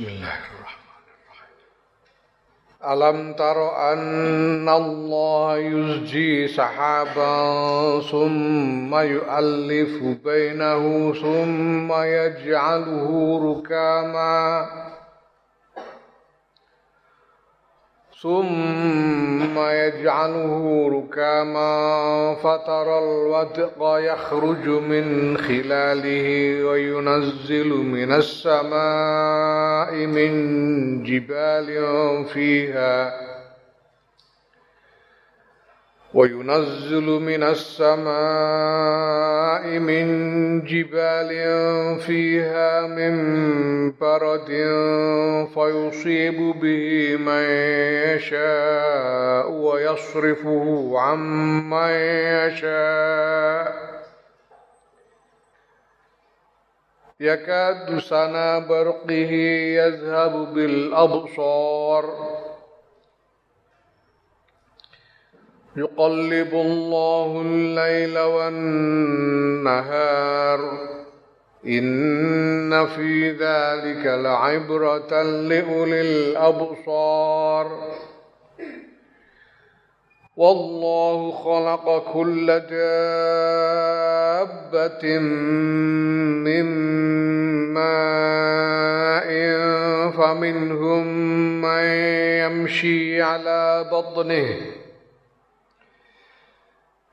بسم الله الرحمن الرحيم. ألم تر أن الله يزجي سحابا ثم يؤلف بينه ثم يجعله ركاما؟ فترى الودق يخرج من خلاله وينزل من السماء من جبال فيها وينزل من السماء من جبال فيها من برد فيصيب به من يشاء ويصرفه عن من يشاء. يكاد سنا برقه يذهب بالأبصار. يقلب الله الليل والنهار. إن في ذلك لعبرة لأولي الأبصار. والله خلق كل دابة من ماء فمنهم من يمشي على بطنه.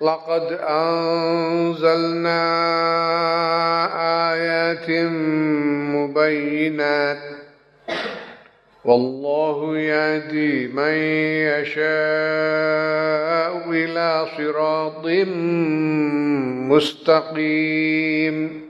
لقد أنزلنا آيات مبينات. والله يهدي من يشاء إلى صراط مستقيم.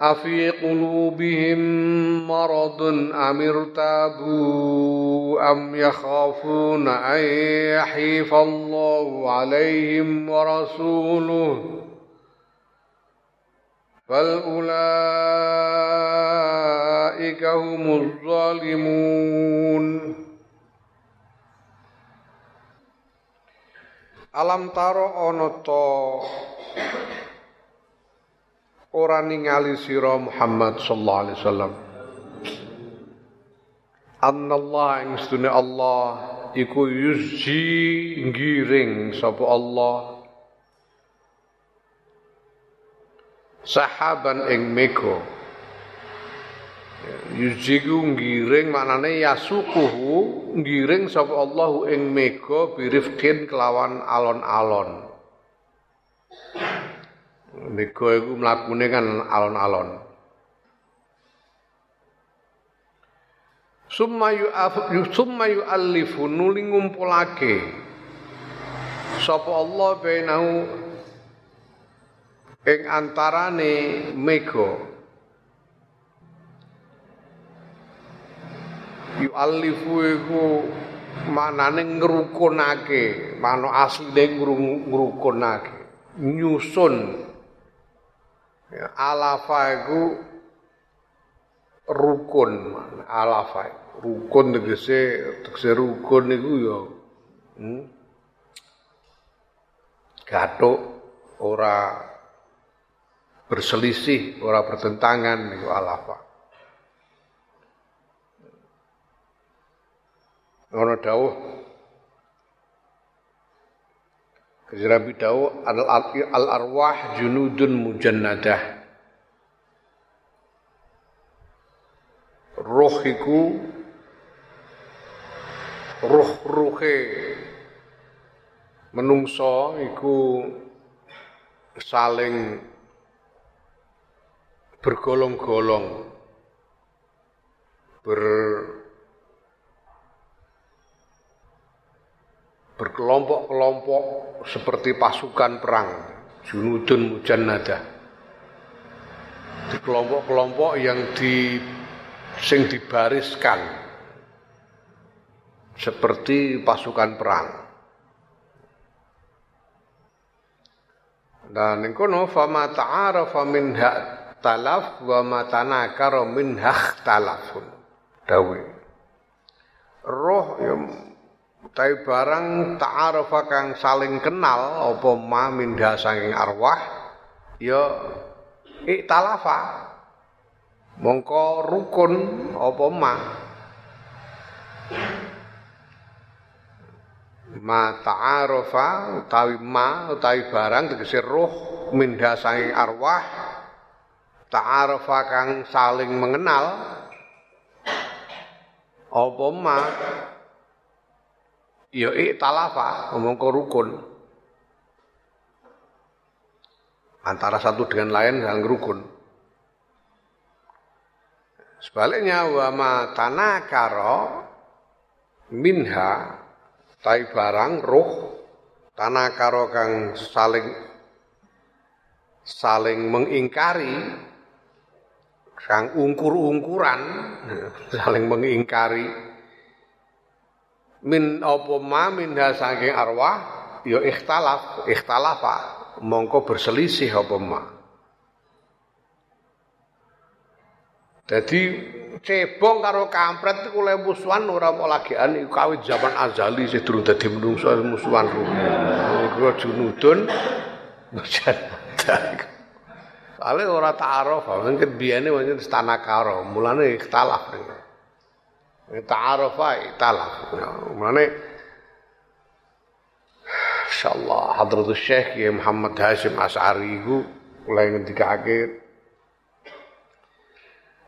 أفي قلوبهم مرض أم ارتابوا أم يخافون أن يحيف الله عليهم ورسوله بل أولئك هم الظالمون Alam taro ono ora ningali sira Muhammad sallallahu alaihi wasallam. Allah ing sedune Allah iku yuzji ngiring sapa Allah. Sahaban ing mega. Yuzji ku ngiring maknane yasukuhu ngiring sapa Allah ing mega birifkin kelawan alon-alon Mega iku mlakune kan alon-alon. Summa yu'afu summa yu'allifu nuli ngumpulake. Sapa Allah bainahu ing antarane mega. Yu'allifu iku manane ngrukunake mano asline ngrukunake nyusun Ya, alafa itu rukun alafa rukun tegese tegese rukun niku ya hmm, gathuk ora berselisih, ora bertentangan niku alafa. Ono dawuh Nabi dawuh al arwah junudun mujannadah. Roh iku roh-rohe menungso iku saling bergolong-golong ber berkelompok-kelompok seperti pasukan perang junudun mujannada. Kelompok-kelompok yang di sing dibariskan seperti pasukan perang. Dan kono fama ta'arafa minha talaf wa matanakara minha talafun dawi roh yang Tapi barang ta'arafa kang saling kenal apa ma minda saking arwah ya iktalafa. Mongko rukun apa ma. Ma ta'arafa utawi ma utawi barang tegese roh minda saking arwah ta'arafa kang saling mengenal apa ma ya ngomong ke rukun. Antara satu dengan lain yang rukun sebaliknya wa ma tanakara minha tai barang roh tanakara kang saling saling mengingkari sang ungkur-ungkuran saling mengingkari min apa ma min saking arwah ya ikhtalaf ikhtalafa mongko berselisih apa ma Jadi cebong karo kampret iku le musuhan ora mau lagian iku kawit zaman azali sing durung dadi menungso musuhan. Iku junudun Soale ora ta'aruf, mungkin biyane pancen tanah karo, mulane ikhtalaf. Ta'arafa talaf. Mulane insyaallah hadratus syekh ya Muhammad Hashim Asy'ari iku mulai ngendikake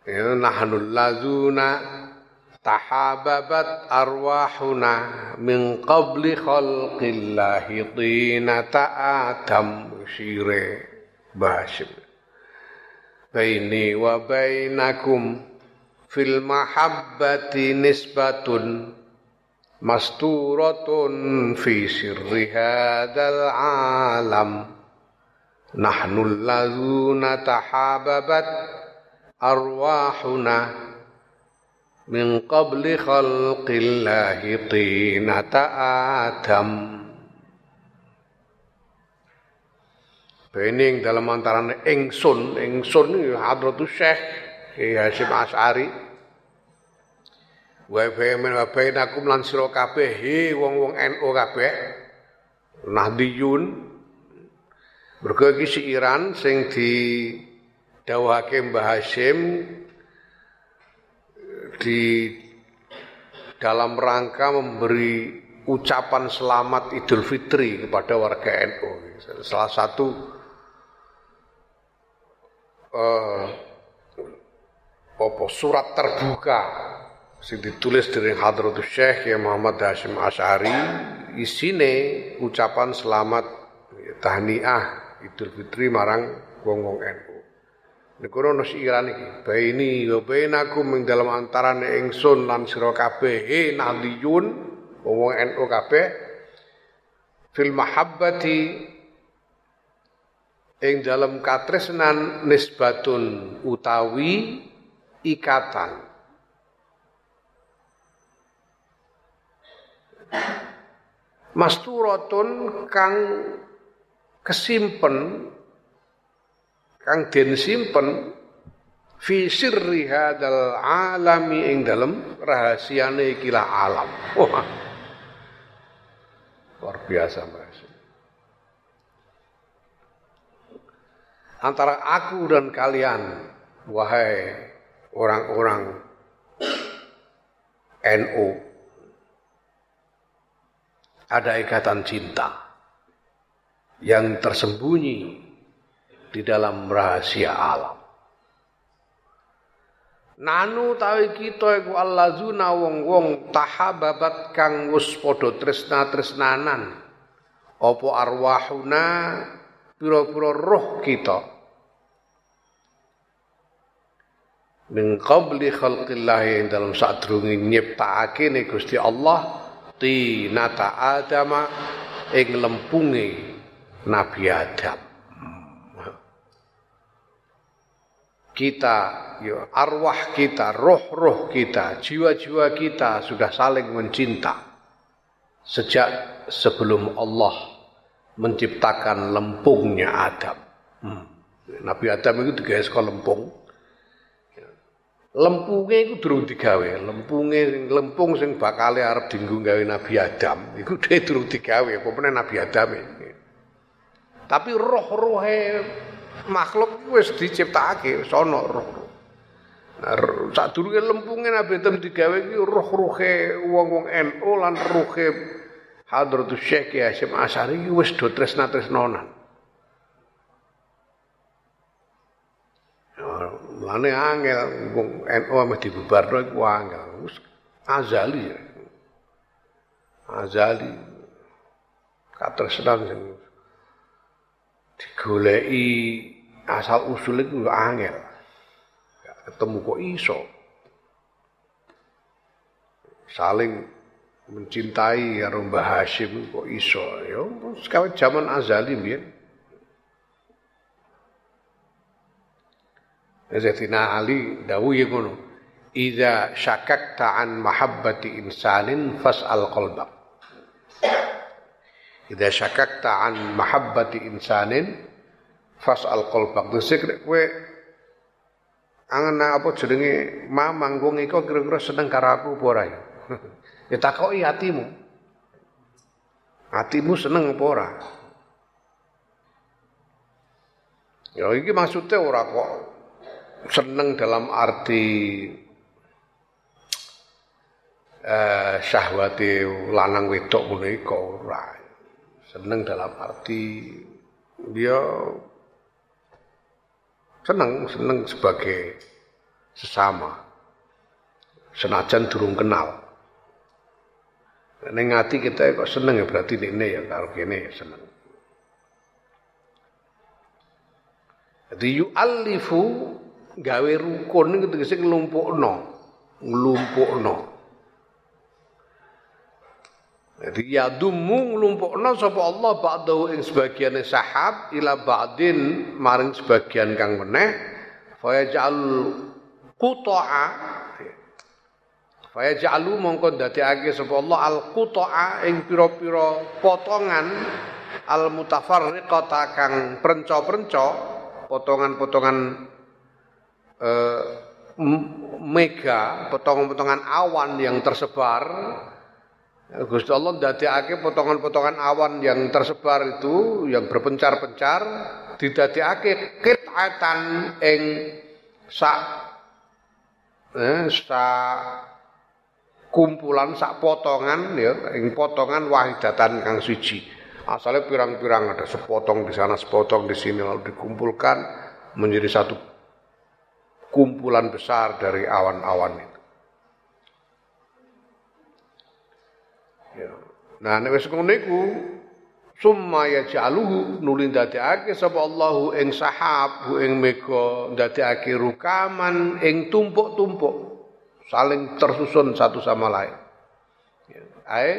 ya nahnul lazuna tahababat arwahuna min qabli khalqillahi tinata adam syire Bashim baini wa bainakum fil mahabbati nisbatun masturatun fi sirri hadzal alam. Nahnu allazuna tahababat arwahuna min qabli khalqillahi tinata adam. Bening dalam antara ingsun, ingsun ini hadratus syekh Ki Hasyim Asy'ari wa bayamin wa bainakum lan sira kabeh wong-wong NU kabeh Nahdiyun mergo iki siiran sing di dawuhake Mbah Hasyim di dalam rangka memberi ucapan selamat Idul Fitri kepada warga NU. Salah satu uh, surat terbuka sing ditulis dari Hadratus Syekh ya Muhammad Hashim Asy'ari isine ucapan selamat ya, tahniah Idul Fitri marang wong-wong NU. Niku ono siiran iki, baini wa bainakum ing dalam antarane ingsun lan sira kabeh he nadiyun wong NU kabeh fil mahabbati ing dalam katresnan nisbatun utawi ikatan. Masturatun kang kesimpen kang den simpen fi sirri hadal alami ing dalem rahasiane ikilah alam. Wah. Luar biasa Mas. Antara aku dan kalian, wahai orang-orang NU, ada ikatan cinta yang tersembunyi di dalam rahasia alam. Nanu tawi kita iku allazuna wong-wong tahababat kang wis padha tresna-tresnanan apa arwahuna pira-pira roh kita min qabli khalqillah yang dalam sadurunge nyiptakake Gusti Allah tinata adama ing lempunge Nabi Adam kita, ya, arwah kita, roh-roh kita, jiwa-jiwa kita sudah saling mencinta sejak sebelum Allah menciptakan lempungnya Adam. Hmm. Nabi Adam itu digawe saka lempung. Lempungnya itu durung digawe, lempungnya lempung sing bakal arep dinggo gawe Nabi Adam, itu dia durung digawe, apa Nabi Adam. Tapi roh-rohe makhluk wis diciptakake ana roh. Nah, sadurunge lempunge Nabi Adam digawe iki roh-rohe wong-wong NU lan rohe Hadratus Syekh Hasyim Asy'ari wis do tresna-tresnonan. Mulane angel wong NU ame dibubarno iku angel. Wis azali. Azali. Katresnan sing digoleki asal usul itu angel. Gak ketemu kok iso. Saling mencintai karo Mbah Hashim kok iso. Ya sekawit zaman azali mbiyen. Zatina Ali dawu ya ngono. Idza syakakta an mahabbati insanin fas'al qalbak. Idza syakakta an mahabbati insanin fas'al qalbak. Dhisik kowe angen apa jenenge mamang wong iku kira-kira seneng karo aku apa ora ya? ya takoki atimu. Atimu seneng apa ora? Ya iki maksudnya ora kok seneng dalam arti eh, syahwati lanang wedok ngono iku seneng dalam arti dia seneng seneng sebagai sesama. Senajan durung kenal. Neng hati kita kok seneng ya berarti ini ya kalau kene ya seneng. Jadi yu'allifu gawe rukun itu tegese nglumpukno, nglumpukno. Jadi ya dumu nglumpukna sapa Allah ba'dahu ing sebagian sahab ila ba'din maring sebagian kang meneh. Fa yaj'al quta'a fa yaj'alu mongko dadekake sapa Allah al quta'a ing pira-pira potongan al mutafarriqata kang prenca-prenca potongan-potongan eh, mega potongan-potongan awan yang tersebar Gusti Allah ndadekake potongan-potongan awan yang tersebar itu yang berpencar-pencar didadekake qit'atan ing sak eh, sak kumpulan sak potongan ya ing potongan wahidatan kang siji. Asalnya pirang-pirang ada sepotong di sana, sepotong di sini lalu dikumpulkan menjadi satu kumpulan besar dari awan-awan itu. Nah nek wis ngono iku summa yaj'aluhu nuli ndadekake sapa Allahu ing sahab ing mega ndadekake rukaman ing tumpuk-tumpuk saling tersusun satu sama lain. Ya. Ai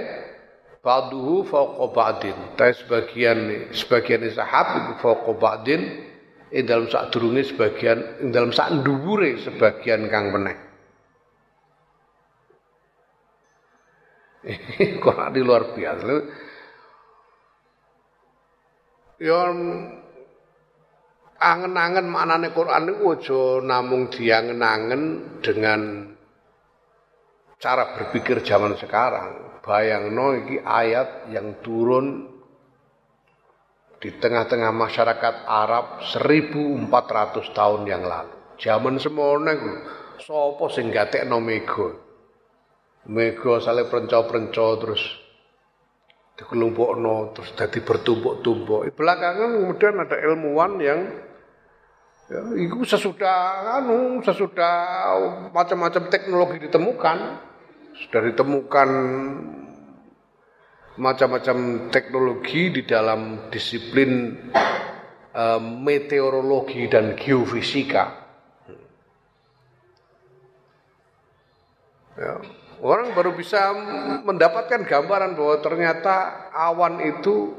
ba'duhu fawqa ba'din. Ta sebagian sebagian sahab fawqa ba'din ing dalam sak durunge sebagian ing dalam sak dhuwure sebagian kang meneh. Di luar biasa. Ya angen-angen maknane Quran itu aja namung diangen-angen dengan cara berpikir zaman sekarang. Bayangno iki ayat yang turun di tengah-tengah masyarakat Arab 1400 tahun yang lalu. Zaman semono iku sapa sing gatekno mega? Mega sale prenco-prenco terus dikelompokno terus jadi bertumpuk-tumpuk. Belakangan kemudian ada ilmuwan yang Ya, itu sesudah anu, sesudah macam-macam teknologi ditemukan, sudah ditemukan macam-macam teknologi di dalam disiplin uh, meteorologi dan geofisika. Ya, orang baru bisa mendapatkan gambaran bahwa ternyata awan itu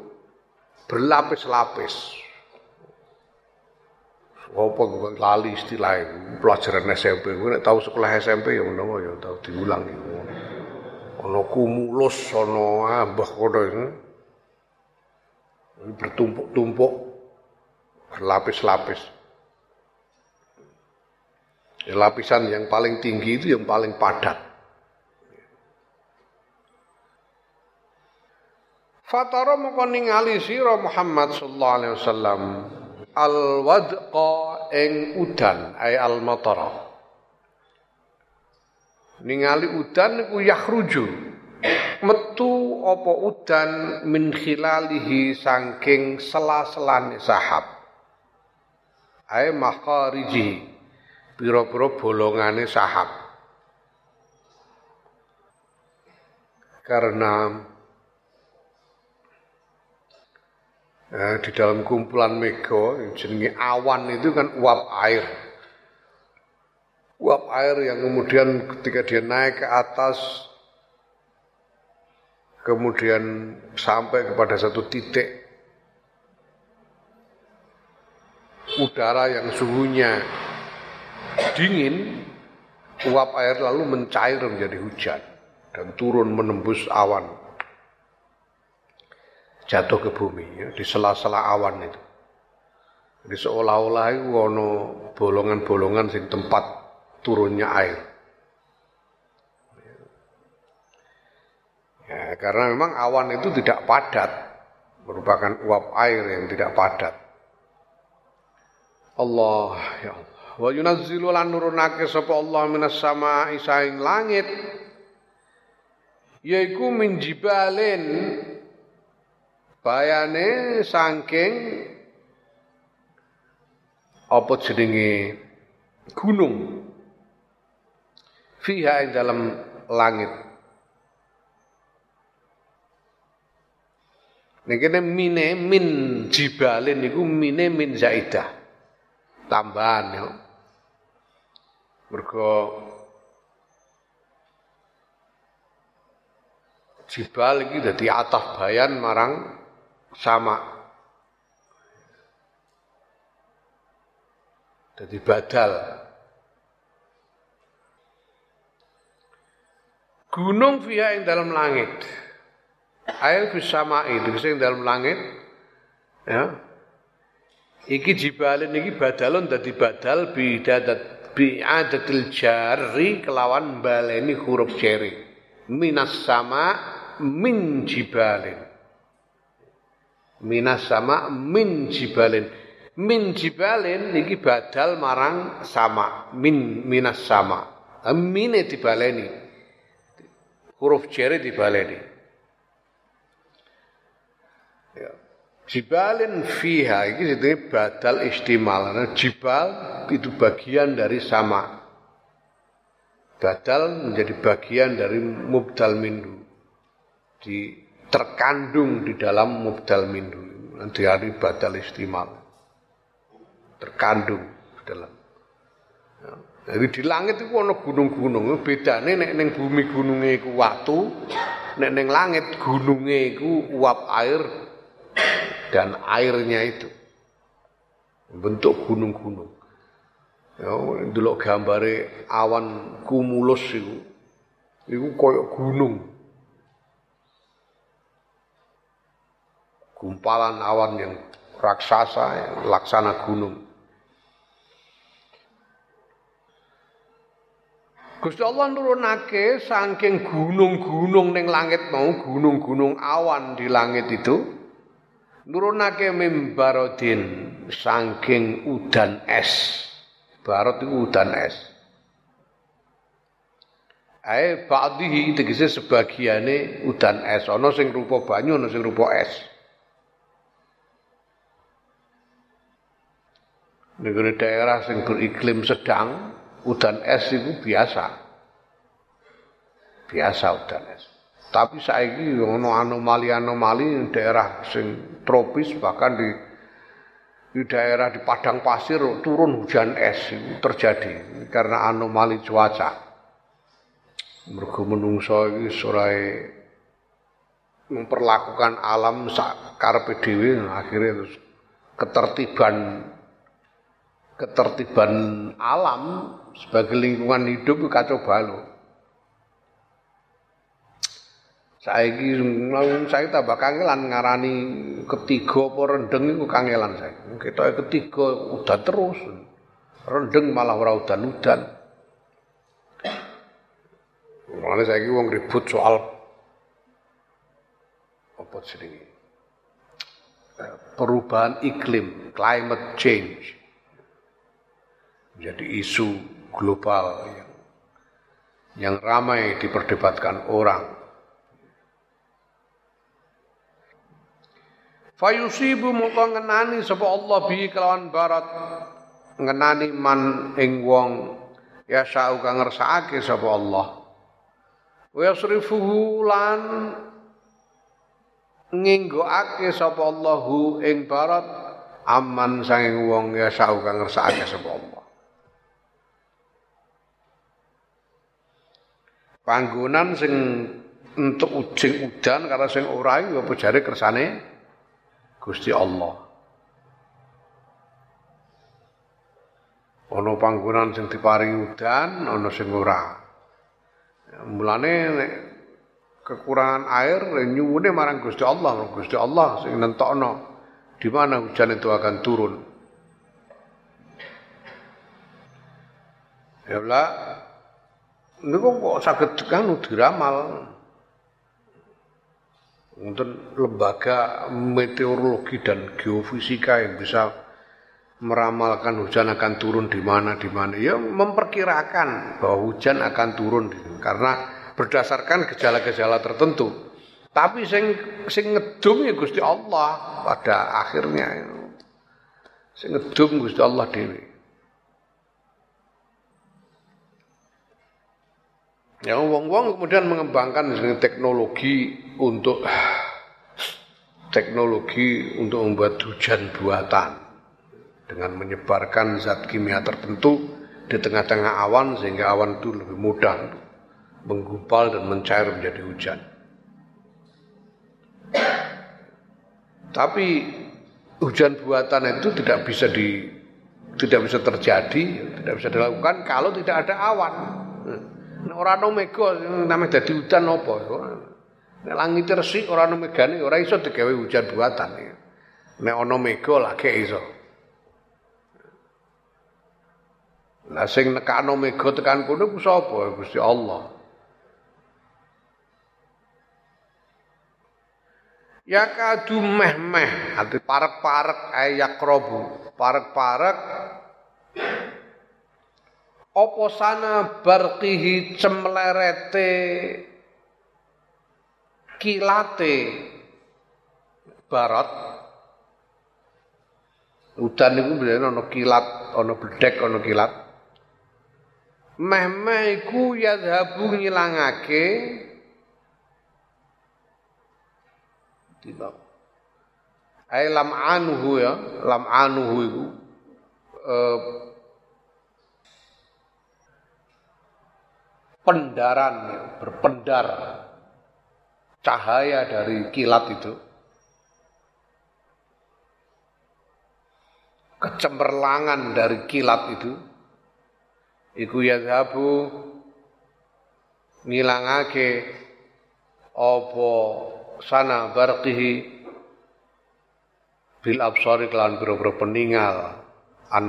berlapis-lapis. Apa lali istilah pelajaran SMP gue tahu sekolah SMP ya menawa ya tahu diulang iku ana kumulus ana ambah kono bertumpuk-tumpuk berlapis-lapis. Ya, lapisan yang paling tinggi itu yang paling padat. Fatara mongko ningali sira Muhammad sallallahu alaihi wasallam al wadqa ing udan ay al matara ningali udan iku yakhruju. Metu apa udan min khilalihi saking sela-selane sahab. Ay makhariji pira-pira bolongane sahab. Karena eh, di dalam kumpulan mega jenenge awan itu kan uap air uap air yang kemudian ketika dia naik ke atas kemudian sampai kepada satu titik udara yang suhunya dingin uap air lalu mencair menjadi hujan dan turun menembus awan jatuh ke bumi ya, di sela-sela awan itu. Jadi seolah-olah itu bolongan-bolongan sing tempat turunnya air. Ya, karena memang awan itu tidak padat, merupakan uap air yang tidak padat. Allah ya Allah. Wa yunazzilu lan nurunake sapa Allah minas sama'i saing langit yaiku min jibalin Bayane saking apa jenenge gunung fiha ing dalam langit Niki mine min jibalin niku mine min zaidah. Tambahan ya. Mergo jibal iki dadi ataf bayan marang sama. Jadi badal. Gunung via yang dalam langit. Air bersama itu yang dalam langit. Ya. Iki jibalin iki badalun dadi badal bidadat bi'adatil jari kelawan baleni huruf jari. Minas sama min jibalin minas sama min jibalin min jibalin niki badal marang sama min minas sama mine dibaleni huruf jere dibaleni. Ya. jibalin fiha iki jenenge badal istimal. Nah, jibal itu bagian dari sama. Badal menjadi bagian dari mubdal mindu di terkandung di dalam mubdal mindu nanti hari badal istimal. Terkandung di dalam. Jadi di langit itu ada gunung-gunung. Beda nek neng bumi gunungnya itu watu nek neng langit gunungnya itu uap air dan airnya itu. Bentuk gunung-gunung. Ya dulu gambare awan kumulus itu itu koyok gunung. Gumpalan awan yang raksasa, laksana gunung. Gusti Allah nurunake saking gunung-gunung ning langit mau, gunung-gunung awan di langit itu nurunake mimbarodin saking udan es. Barot itu udan es. Ae ba'dihi tegese sebagiane udan es, ana sing rupa banyu, ana sing rupa es. Negeri daerah sing beriklim sedang, udan es itu biasa. Biasa udan es. Tapi saiki ono anomali-anomali daerah sing tropis bahkan di di daerah di padang pasir turun hujan es itu terjadi karena anomali cuaca. Mergo menungso iki surai memperlakukan alam karepe dhewe akhirnya terus ketertiban ketertiban alam sebagai lingkungan hidup kacau balau. Saiki saya tambah kangelan ngarani ketiga apa rendeng iku kangelan saya. Kita ketiga udah terus. Rendeng malah ora udan-udan. Mulane saiki wong ribut soal apa jenenge? Perubahan iklim, climate change. Jadi isu global yang yang ramai diperdebatkan orang. Fayusibu muka ngenani sapa Allah bi kelawan barat ngenani man ing wong ya sa'u kang ngersakake sapa Allah. Wa yasrifuhu lan nginggoake sapa Allahu ing barat aman sanging wong ya sa'u kang ngersakake sapa Allah. Panggonan sing untuk ujing udan karena sing ora iku apa jare kersane Gusti Allah. Ana panggonan sing diparingi udan, ana sing ora. Mulane kekurangan air nyuwune marang Gusti Allah, Gusti Allah sing nentokno di mana hujan itu akan turun. Ya niku kok saged kan diramal. Untuk lembaga meteorologi dan geofisika yang bisa meramalkan hujan akan turun di mana di mana ya memperkirakan bahwa hujan akan turun karena berdasarkan gejala-gejala tertentu. Tapi sing sing ngedum ya Gusti Allah pada akhirnya. Sing ngedum Gusti Allah dewi. Ya wong-wong kemudian mengembangkan teknologi untuk teknologi untuk membuat hujan buatan dengan menyebarkan zat kimia tertentu di tengah-tengah awan sehingga awan itu lebih mudah menggumpal dan mencair menjadi hujan. Tapi hujan buatan itu tidak bisa di tidak bisa terjadi, tidak bisa dilakukan kalau tidak ada awan. Nek ora ana mega namanya dadi udan apa? Nek langit resik ora ana megane ora iso digawe hujan buatan. Nek ana mega lagi iso. Lah sing nekakno mega tekan kono ku sapa? Gusti Allah. Ya kadu meh-meh, arti parek-parek ayak robu, parek-parek apa sana barqihi cemlerete kilate? Barat. Udan niku biasane ana kilat ana bledek ana kilat. Meh-meh iku yadhabu ngilangake. Tidak. Ai lam anhu ya lam anhu iku eh, pendaran, berpendar cahaya dari kilat itu. Kecemerlangan dari kilat itu. Iku yadhabu ngilangake apa sana barqihi bil absari kelan biro-biro peninggal an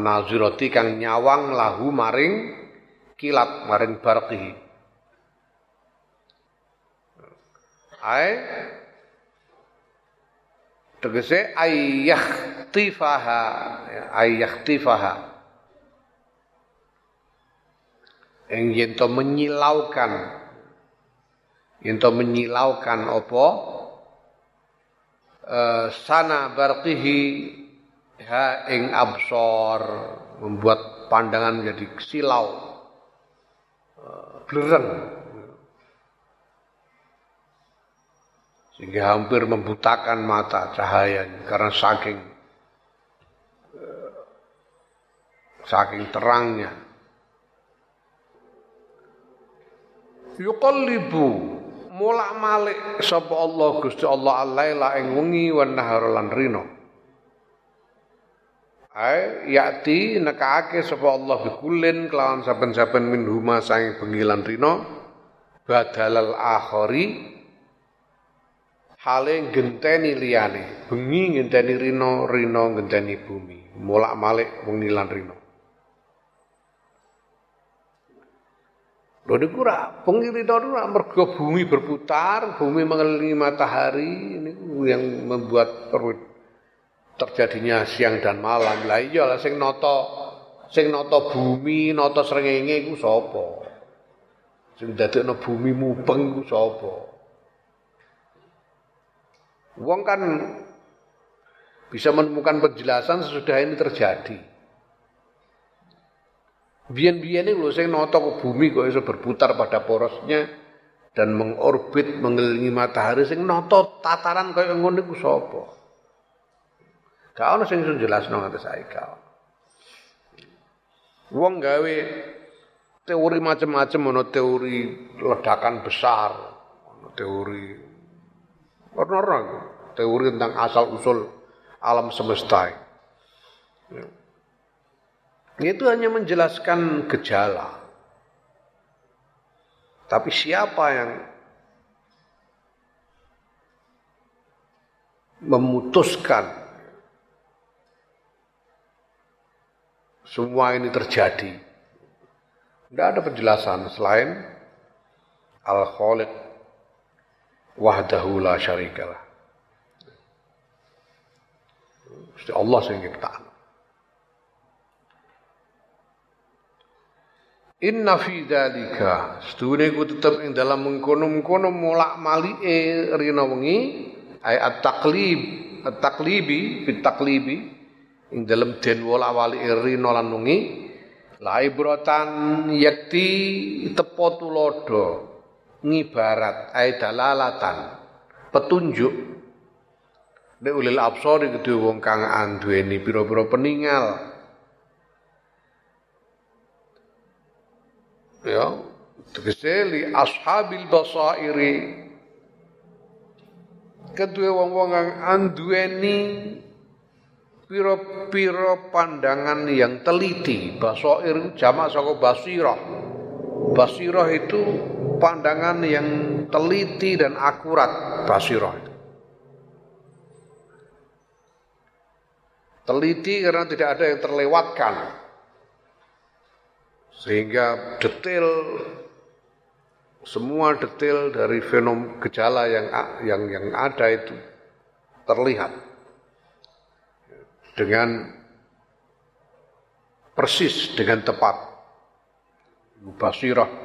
kang nyawang lahu maring kilat maring barqihi ai tegese tifaha tifaha ing yen to menyilaukan. Yen to menyilaukan apa? Uh, sana barqihi ha ing absor. Membuat pandangan menjadi silau. Uh, blereng sehingga hampir membutakan mata cahayanya karena saking uh, saking terangnya. Yuqallibu mulak malik sapa Allah Gusti Allah alaila ing wengi wan nahar lan rino Ai yakti nekake sapa Allah bikulin kelawan saben-saben min huma sang bengi lan rino badalal akhari hale genteni liyane bengi ngenteni rino rino ngenteni bumi mulak malik wengi lan rino Lho niku ra pengirita niku mergo bumi berputar, bumi mengelilingi matahari ini yang membuat terjadinya siang dan malam. Lah iya lah sing nata sing nata bumi, nata srengenge iku sapa? Sing dadekno bumi mubeng iku sapa? Wong kan bisa menemukan penjelasan sesudah ini terjadi. Biyen-biyen lho sing nata ke bumi kok iso berputar pada porosnya dan mengorbit mengelilingi matahari sing nata tataran kaya ngono iku sapa? Gak ono sing iso jelasno nganti saiki. Wong gawe teori macam-macam ono teori ledakan besar, ono teori orang teori tentang asal usul alam semesta. Itu hanya menjelaskan gejala. Tapi siapa yang memutuskan semua ini terjadi? Tidak ada penjelasan selain Al-Khaliq wahdahu la syarikalah. Allah sing nyiptakno. Inna fi dzalika sedune ku tetep ing dalam mengkono-mengkono mulak malike rina wengi ay at-taqlib at-taqlibi fit taqlibi ing dalam den wala wali rina lan wengi la ibratan yakti tepo tulodo ngibarat ay dalalatan. Petunjuk. Nek ulil absar iki wong kang anduweni pira-pira peninggal ya tegese li ashabil basairi. Kedua wong-wong kang anduweni piro-piro pandangan yang teliti. Basair jamak saka basirah. Basirah itu pandangan yang teliti dan akurat basirah teliti karena tidak ada yang terlewatkan. Sehingga detail semua detail dari fenom gejala yang yang yang ada itu terlihat. Dengan persis dengan tepat. Basirah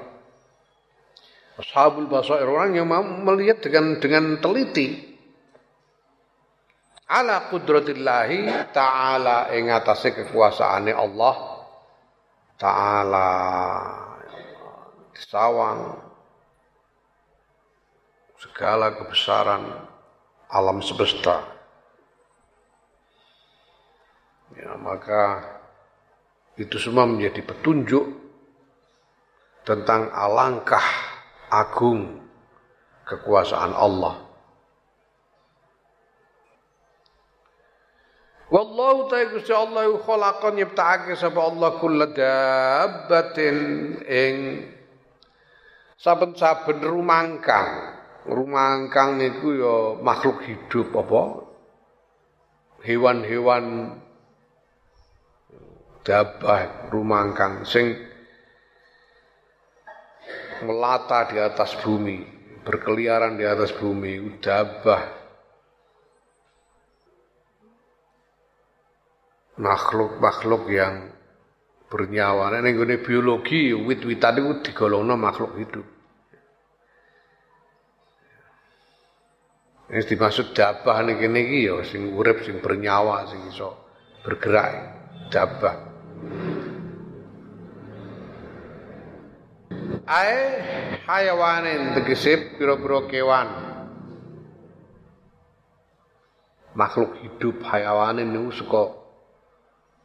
ashabul basair orang yang melihat dengan dengan teliti ala qudratillahi ta'ala ing atase kekuasaane Allah Ta'ala disawang segala kebesaran alam semesta. Ya, maka itu semua menjadi petunjuk tentang alangkah agung kekuasaan Allah. Wallahu ta'ala Gusti Allah khalaqan nyiptakake sapa Allah kulla dabbatin ing saben-saben rumangkang. Rumangkang niku ya makhluk hidup apa? Hewan-hewan dabah rumangkang sing melata di atas bumi, berkeliaran di atas bumi, dabah. Makhluk-makhluk yang bernyawa. Nek ning biologi wit-witan iku digolongno makhluk hidup. Ini dimaksud dabah kene iki ya sing urip sing bernyawa sing iso bergerak dabah. Ae hayawanin tegese pira-pira kewan. Makhluk hidup hayawanin niku suka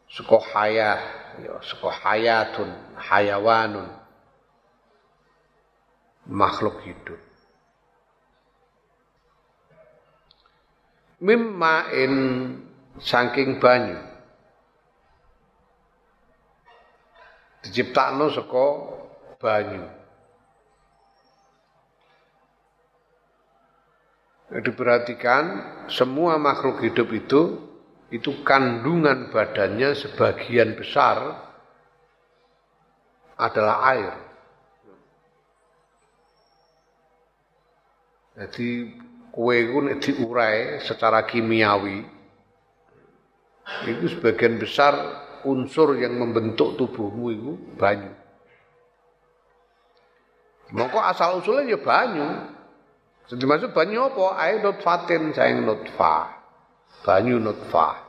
suka haya ya hayatun hayawanun makhluk hidup. mimmain saking banyu diciptakno saka banyu diperhatikan semua makhluk hidup itu itu kandungan badannya sebagian besar adalah air. Jadi kue itu diurai secara kimiawi itu sebagian besar unsur yang membentuk tubuhmu itu banyu. Mongko asal usulnya ya banyu. Jadi maksud banyu apa? Air nutfatin sayang nutfah. Banyu nutfah.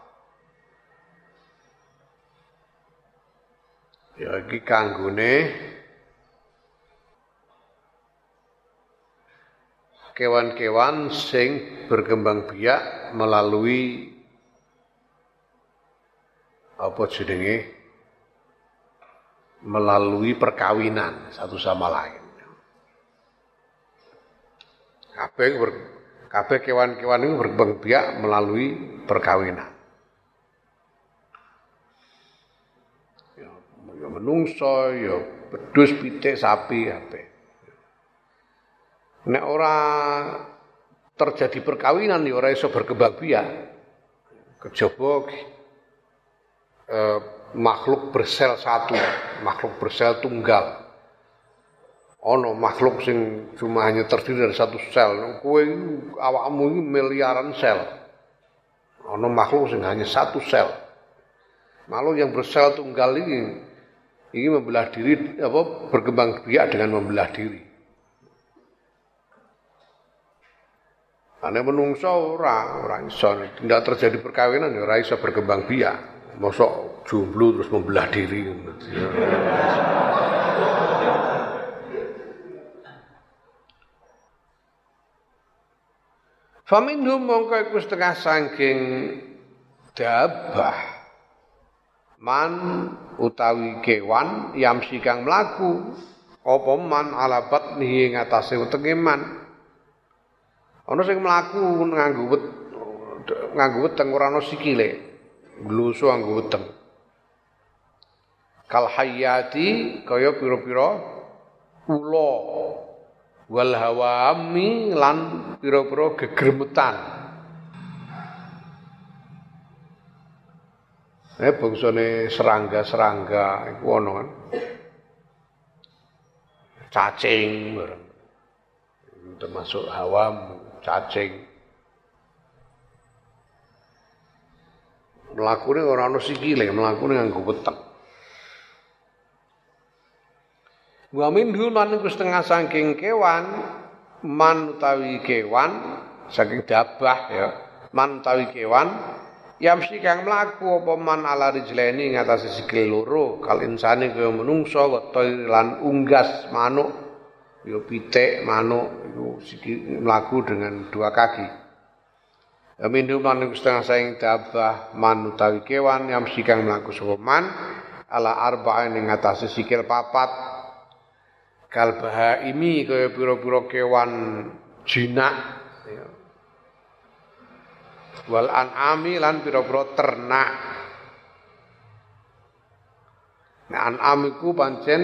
Ya iki kanggone kewan-kewan sing berkembang biak melalui apa jenenge melalui perkawinan satu sama lain. Kabeh ber, kabeh kewan-kewan ini berkembang biak melalui perkawinan. Ya, ya menungso, ya pedus, pitik, sapi, apa. Nek ora terjadi perkawinan ya ora iso berkembang biak. Kejaba eh, makhluk bersel satu, makhluk bersel tunggal. Ono makhluk sing cuma hanya terdiri dari satu sel. Kowe awakmu ini miliaran sel. Ono makhluk sing hanya satu sel. Makhluk yang bersel tunggal ini ini membelah diri apa berkembang biak dengan membelah diri. Ane menungso ora, ora iso. Tidak terjadi perkawinan ya ora iso berkembang biak. Mosok jomblo terus membelah diri. Faminhum mongko iku setengah saking dabah. Man utawi kewan yamsi kang mlaku apa man ala batnihi ing atase wetenge man. Ana sing mlaku nganggo wet nganggo weteng ora ana sikile. Glusu nganggo weteng. Kal hayati kaya pira-pira ula wal hawami lan pira-pira gegremetan. Eh bangsane serangga-serangga iku ana kan. Cacing. Termasuk hawam cacing. Mlakune ora ana sikile, mlakune nganggo weteng. Wa minhu lan iku setengah saking kewan man utawi kewan saking dabah ya. Man utawi kewan Yamsi kang mlaku apa man ala rijleni ngatasi sikil loro kal insane kaya menungso wetoi lan unggas manuk ya pitik manuk itu melaku dengan dua kaki. Minum lan setengah saing dabah man utawi kewan yang sikang melaku soman ala arba'in ing atase sikil papat kal ini kaya pira-pira kewan jinak ya. wal an'ami lan pira-pira ternak nah an'am pancen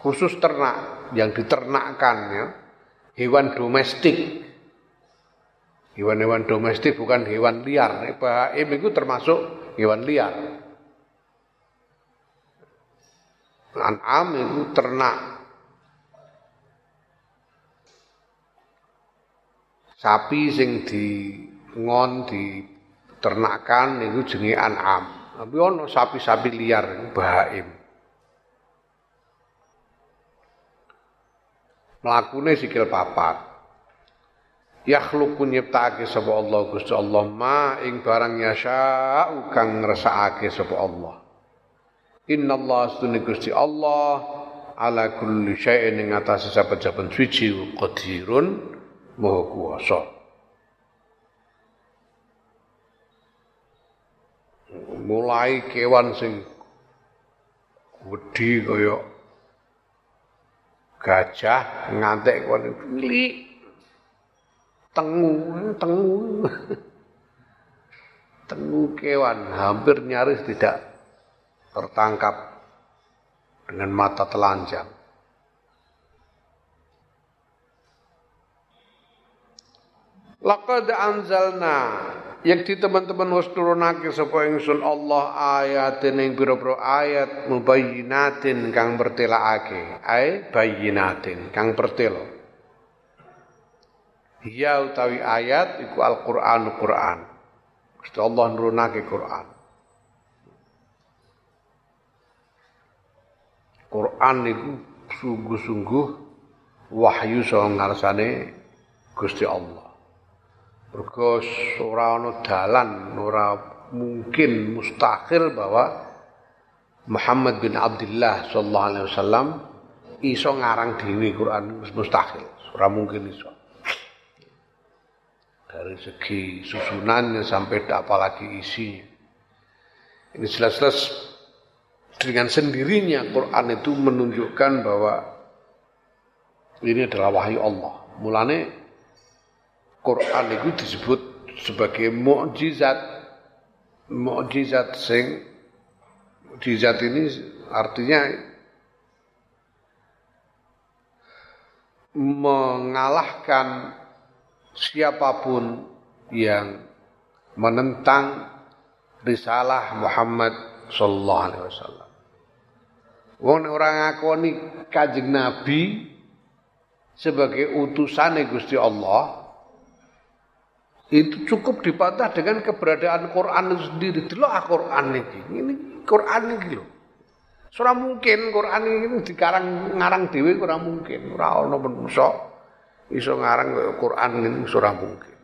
khusus ternak yang diternakkan ya hewan domestik. Hewan-hewan domestik bukan hewan liar. Bahaim itu termasuk hewan liar. An'am itu ternak. Sapi sing di ngon di ternakan itu jenenge an'am. Tapi ono sapi-sapi liar bahaim. melakukan sikil papat. yakhluqu nyiptake sapa Allah Gusti Allah ma ing barang yasha kang ngresakake sapa Allah Inna Allah astune Gusti Allah ala kulli syai'in ing atase saben-saben suci qadirun maha kuwasa. Mulai kewan sing wedi kaya gajah ngantek kon cilik tengu, tengu. tengu kewan hampir nyaris tidak tertangkap dengan mata telanjang. Laqad anzalna yang di teman-teman wis turunake sapa ingsun Allah ayatin ing pira-pira ayat mubayyinatin kang bertelakake ay bayyinatin kang bertelo Ya utawi ayat iku Al-Qur'an Qur'an. Gusti Allah nurunake Qur'an. Qur'an iku sungguh-sungguh wahyu saka ngarsane Gusti Allah. Mergo ora ana dalan, ora mungkin mustahil bahwa Muhammad bin Abdullah sallallahu alaihi wasallam iso ngarang dhewe Quran mustahil, ora mungkin iso dari segi susunannya sampai apalagi isinya. Ini jelas-jelas dengan sendirinya Quran itu menunjukkan bahwa ini adalah wahyu Allah. Mulane Quran itu disebut sebagai mukjizat. Mukjizat sing mukjizat ini artinya mengalahkan siapa pun yang menentang risalah Muhammad sallallahu alaihi wasallam. Wong orang ngakoni Kanjeng Nabi sebagai utusan Gusti Allah itu cukup dipatah dengan keberadaan Quran itu sendiri. Delok ah Quran ini. Ini Quran ini lho. Ora mungkin Quran ini dikarang ngarang dhewe ora mungkin. Ora ana menungso iso ngarang Quran ini surah mungkin.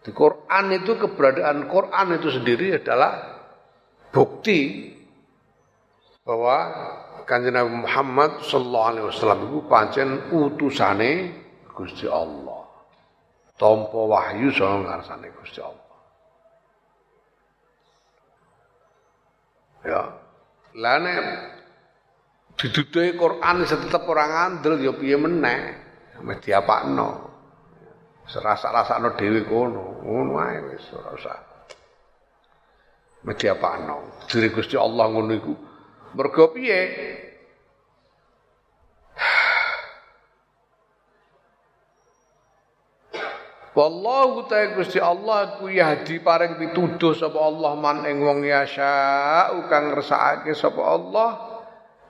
Di Quran itu keberadaan Quran itu sendiri adalah bukti bahwa Kanjeng Nabi Muhammad sallallahu alaihi wasallam itu pancen utusane Gusti Allah. Tanpa wahyu saka ngarsane Gusti Allah. Ya. Lah nek diduduhi Quran tetep orang andel ya piye meneh mesti diapakno. Serasa-rasakno dhewe kono, ngono ae wis ora usah. Mesti diapakno. Diri Gusti Allah ngono iku. Mergo piye? Wallahu ta'ala Gusti Allah ku yahdi paring pituduh sapa Allah man ing wong yasha kang ngersakake sapa Allah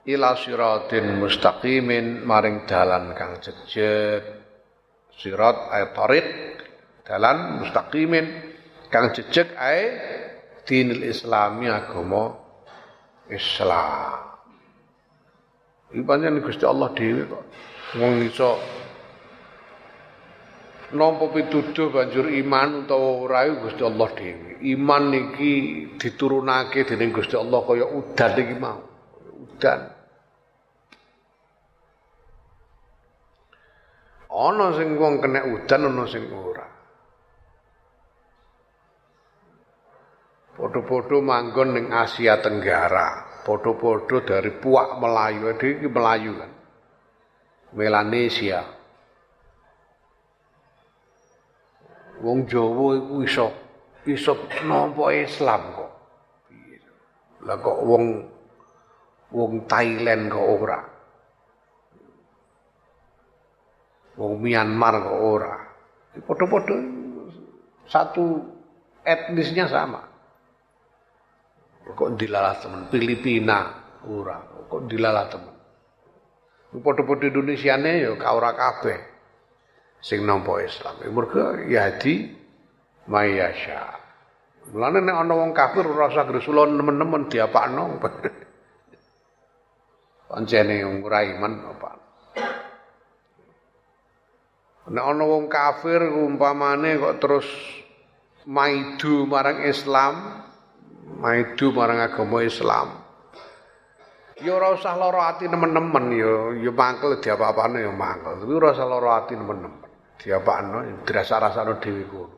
ila siratin mustaqimin maring dalan kang jejeg sirat ay tariq dalan mustaqimin kang jejeg ay dinil islami agama Islam Iki pancen Gusti Allah dhewe kok wong iso nampa pituduh banjur iman utawa ora Gusti Allah dhewe. Iman niki diturunake dening Gusti Allah kaya udan iki mau udan. Ana sing wong kena udan ana sing ora. Podo-podo manggon ning Asia Tenggara, podo-podo dari Puak Melayu, iki Melayu kan. Melanesia. Wong Jawa iku iso iso nampa Islam kok. Lah kok wong wong Thailand kok ora. Wong Myanmar kok ora. Padha-padha satu etnisnya sama. Kok dilalah teman Filipina ora, kok dilalah teman. Padha-padha Indonesiane ya ka ora kabeh. sing nampa Islam. Mergo yahdi mayasya. Mulane nek ana wong kafir ora usah gresula nemen-nemen diapakno. Pancene ora iman apa. Nek ana wong kafir umpamane kok terus maidu marang Islam, maidu marang agama Islam. Ya ora usah lara ati nemen-nemen ya ya mangkel diapa-apane ya mangkel. Tapi ora usah lara ati nemen-nemen. Diapakno dirasa-rasano dhewe kono.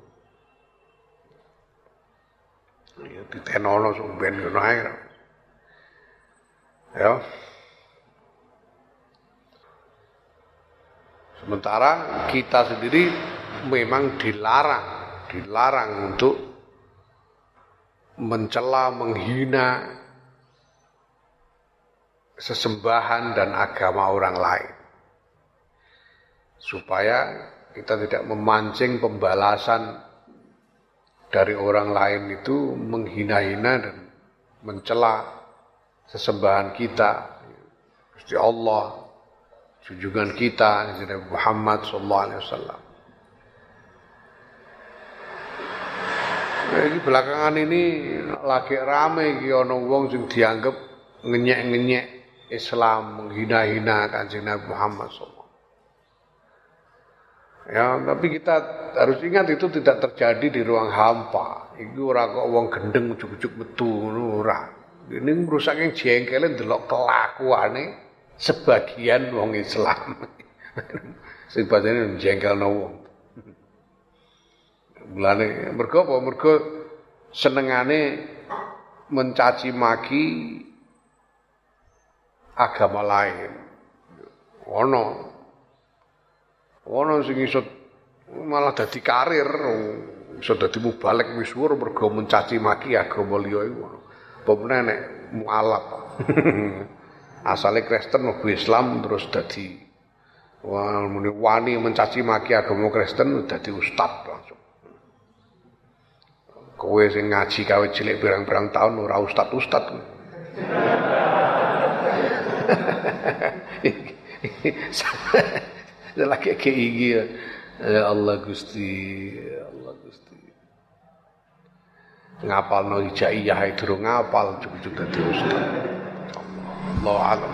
Ya ditenono sumben ngono ae. Ya. Sementara kita sendiri memang dilarang, dilarang untuk mencela, menghina sesembahan dan agama orang lain. Supaya kita tidak memancing pembalasan dari orang lain itu menghina-hina dan mencela sesembahan kita. Gusti Allah junjungan kita Nabi Muhammad sallallahu alaihi wasallam. Jadi belakangan ini lagi rame iki ana wong sing dianggap ngenyek-ngenyek Islam, menghina-hina Kanjeng Nabi Muhammad sallallahu Ya, tapi kita harus ingat itu tidak terjadi di ruang hampa. Iku ora kok wong gendeng ujuk-ujuk metu ngono ora. Ini merusak yang jengkelin delok kelakuane sebagian wong Islam. Sing padane jengkelno wong. Mulane mergo apa? Mergo senengane mencaci maki agama lain. Ono. Ono sing iso malah dadi karir, iso dadi mubalek misuwur mergo mencaci maki agama liya iku. Apa meneh nek mualaf. Asale Kristen mlebu Islam terus dadi wani mencaci maki agama Kristen dadi langsung. Kowe sing ngaji kawe cilik berang-berang tahun ora ustad-ustad. Salah kayak iki ya. ya Allah Gusti, ya Allah Gusti. Ngapal no hijaiyah durung ngapal cukup-cukup dadi ustaz. Allah alam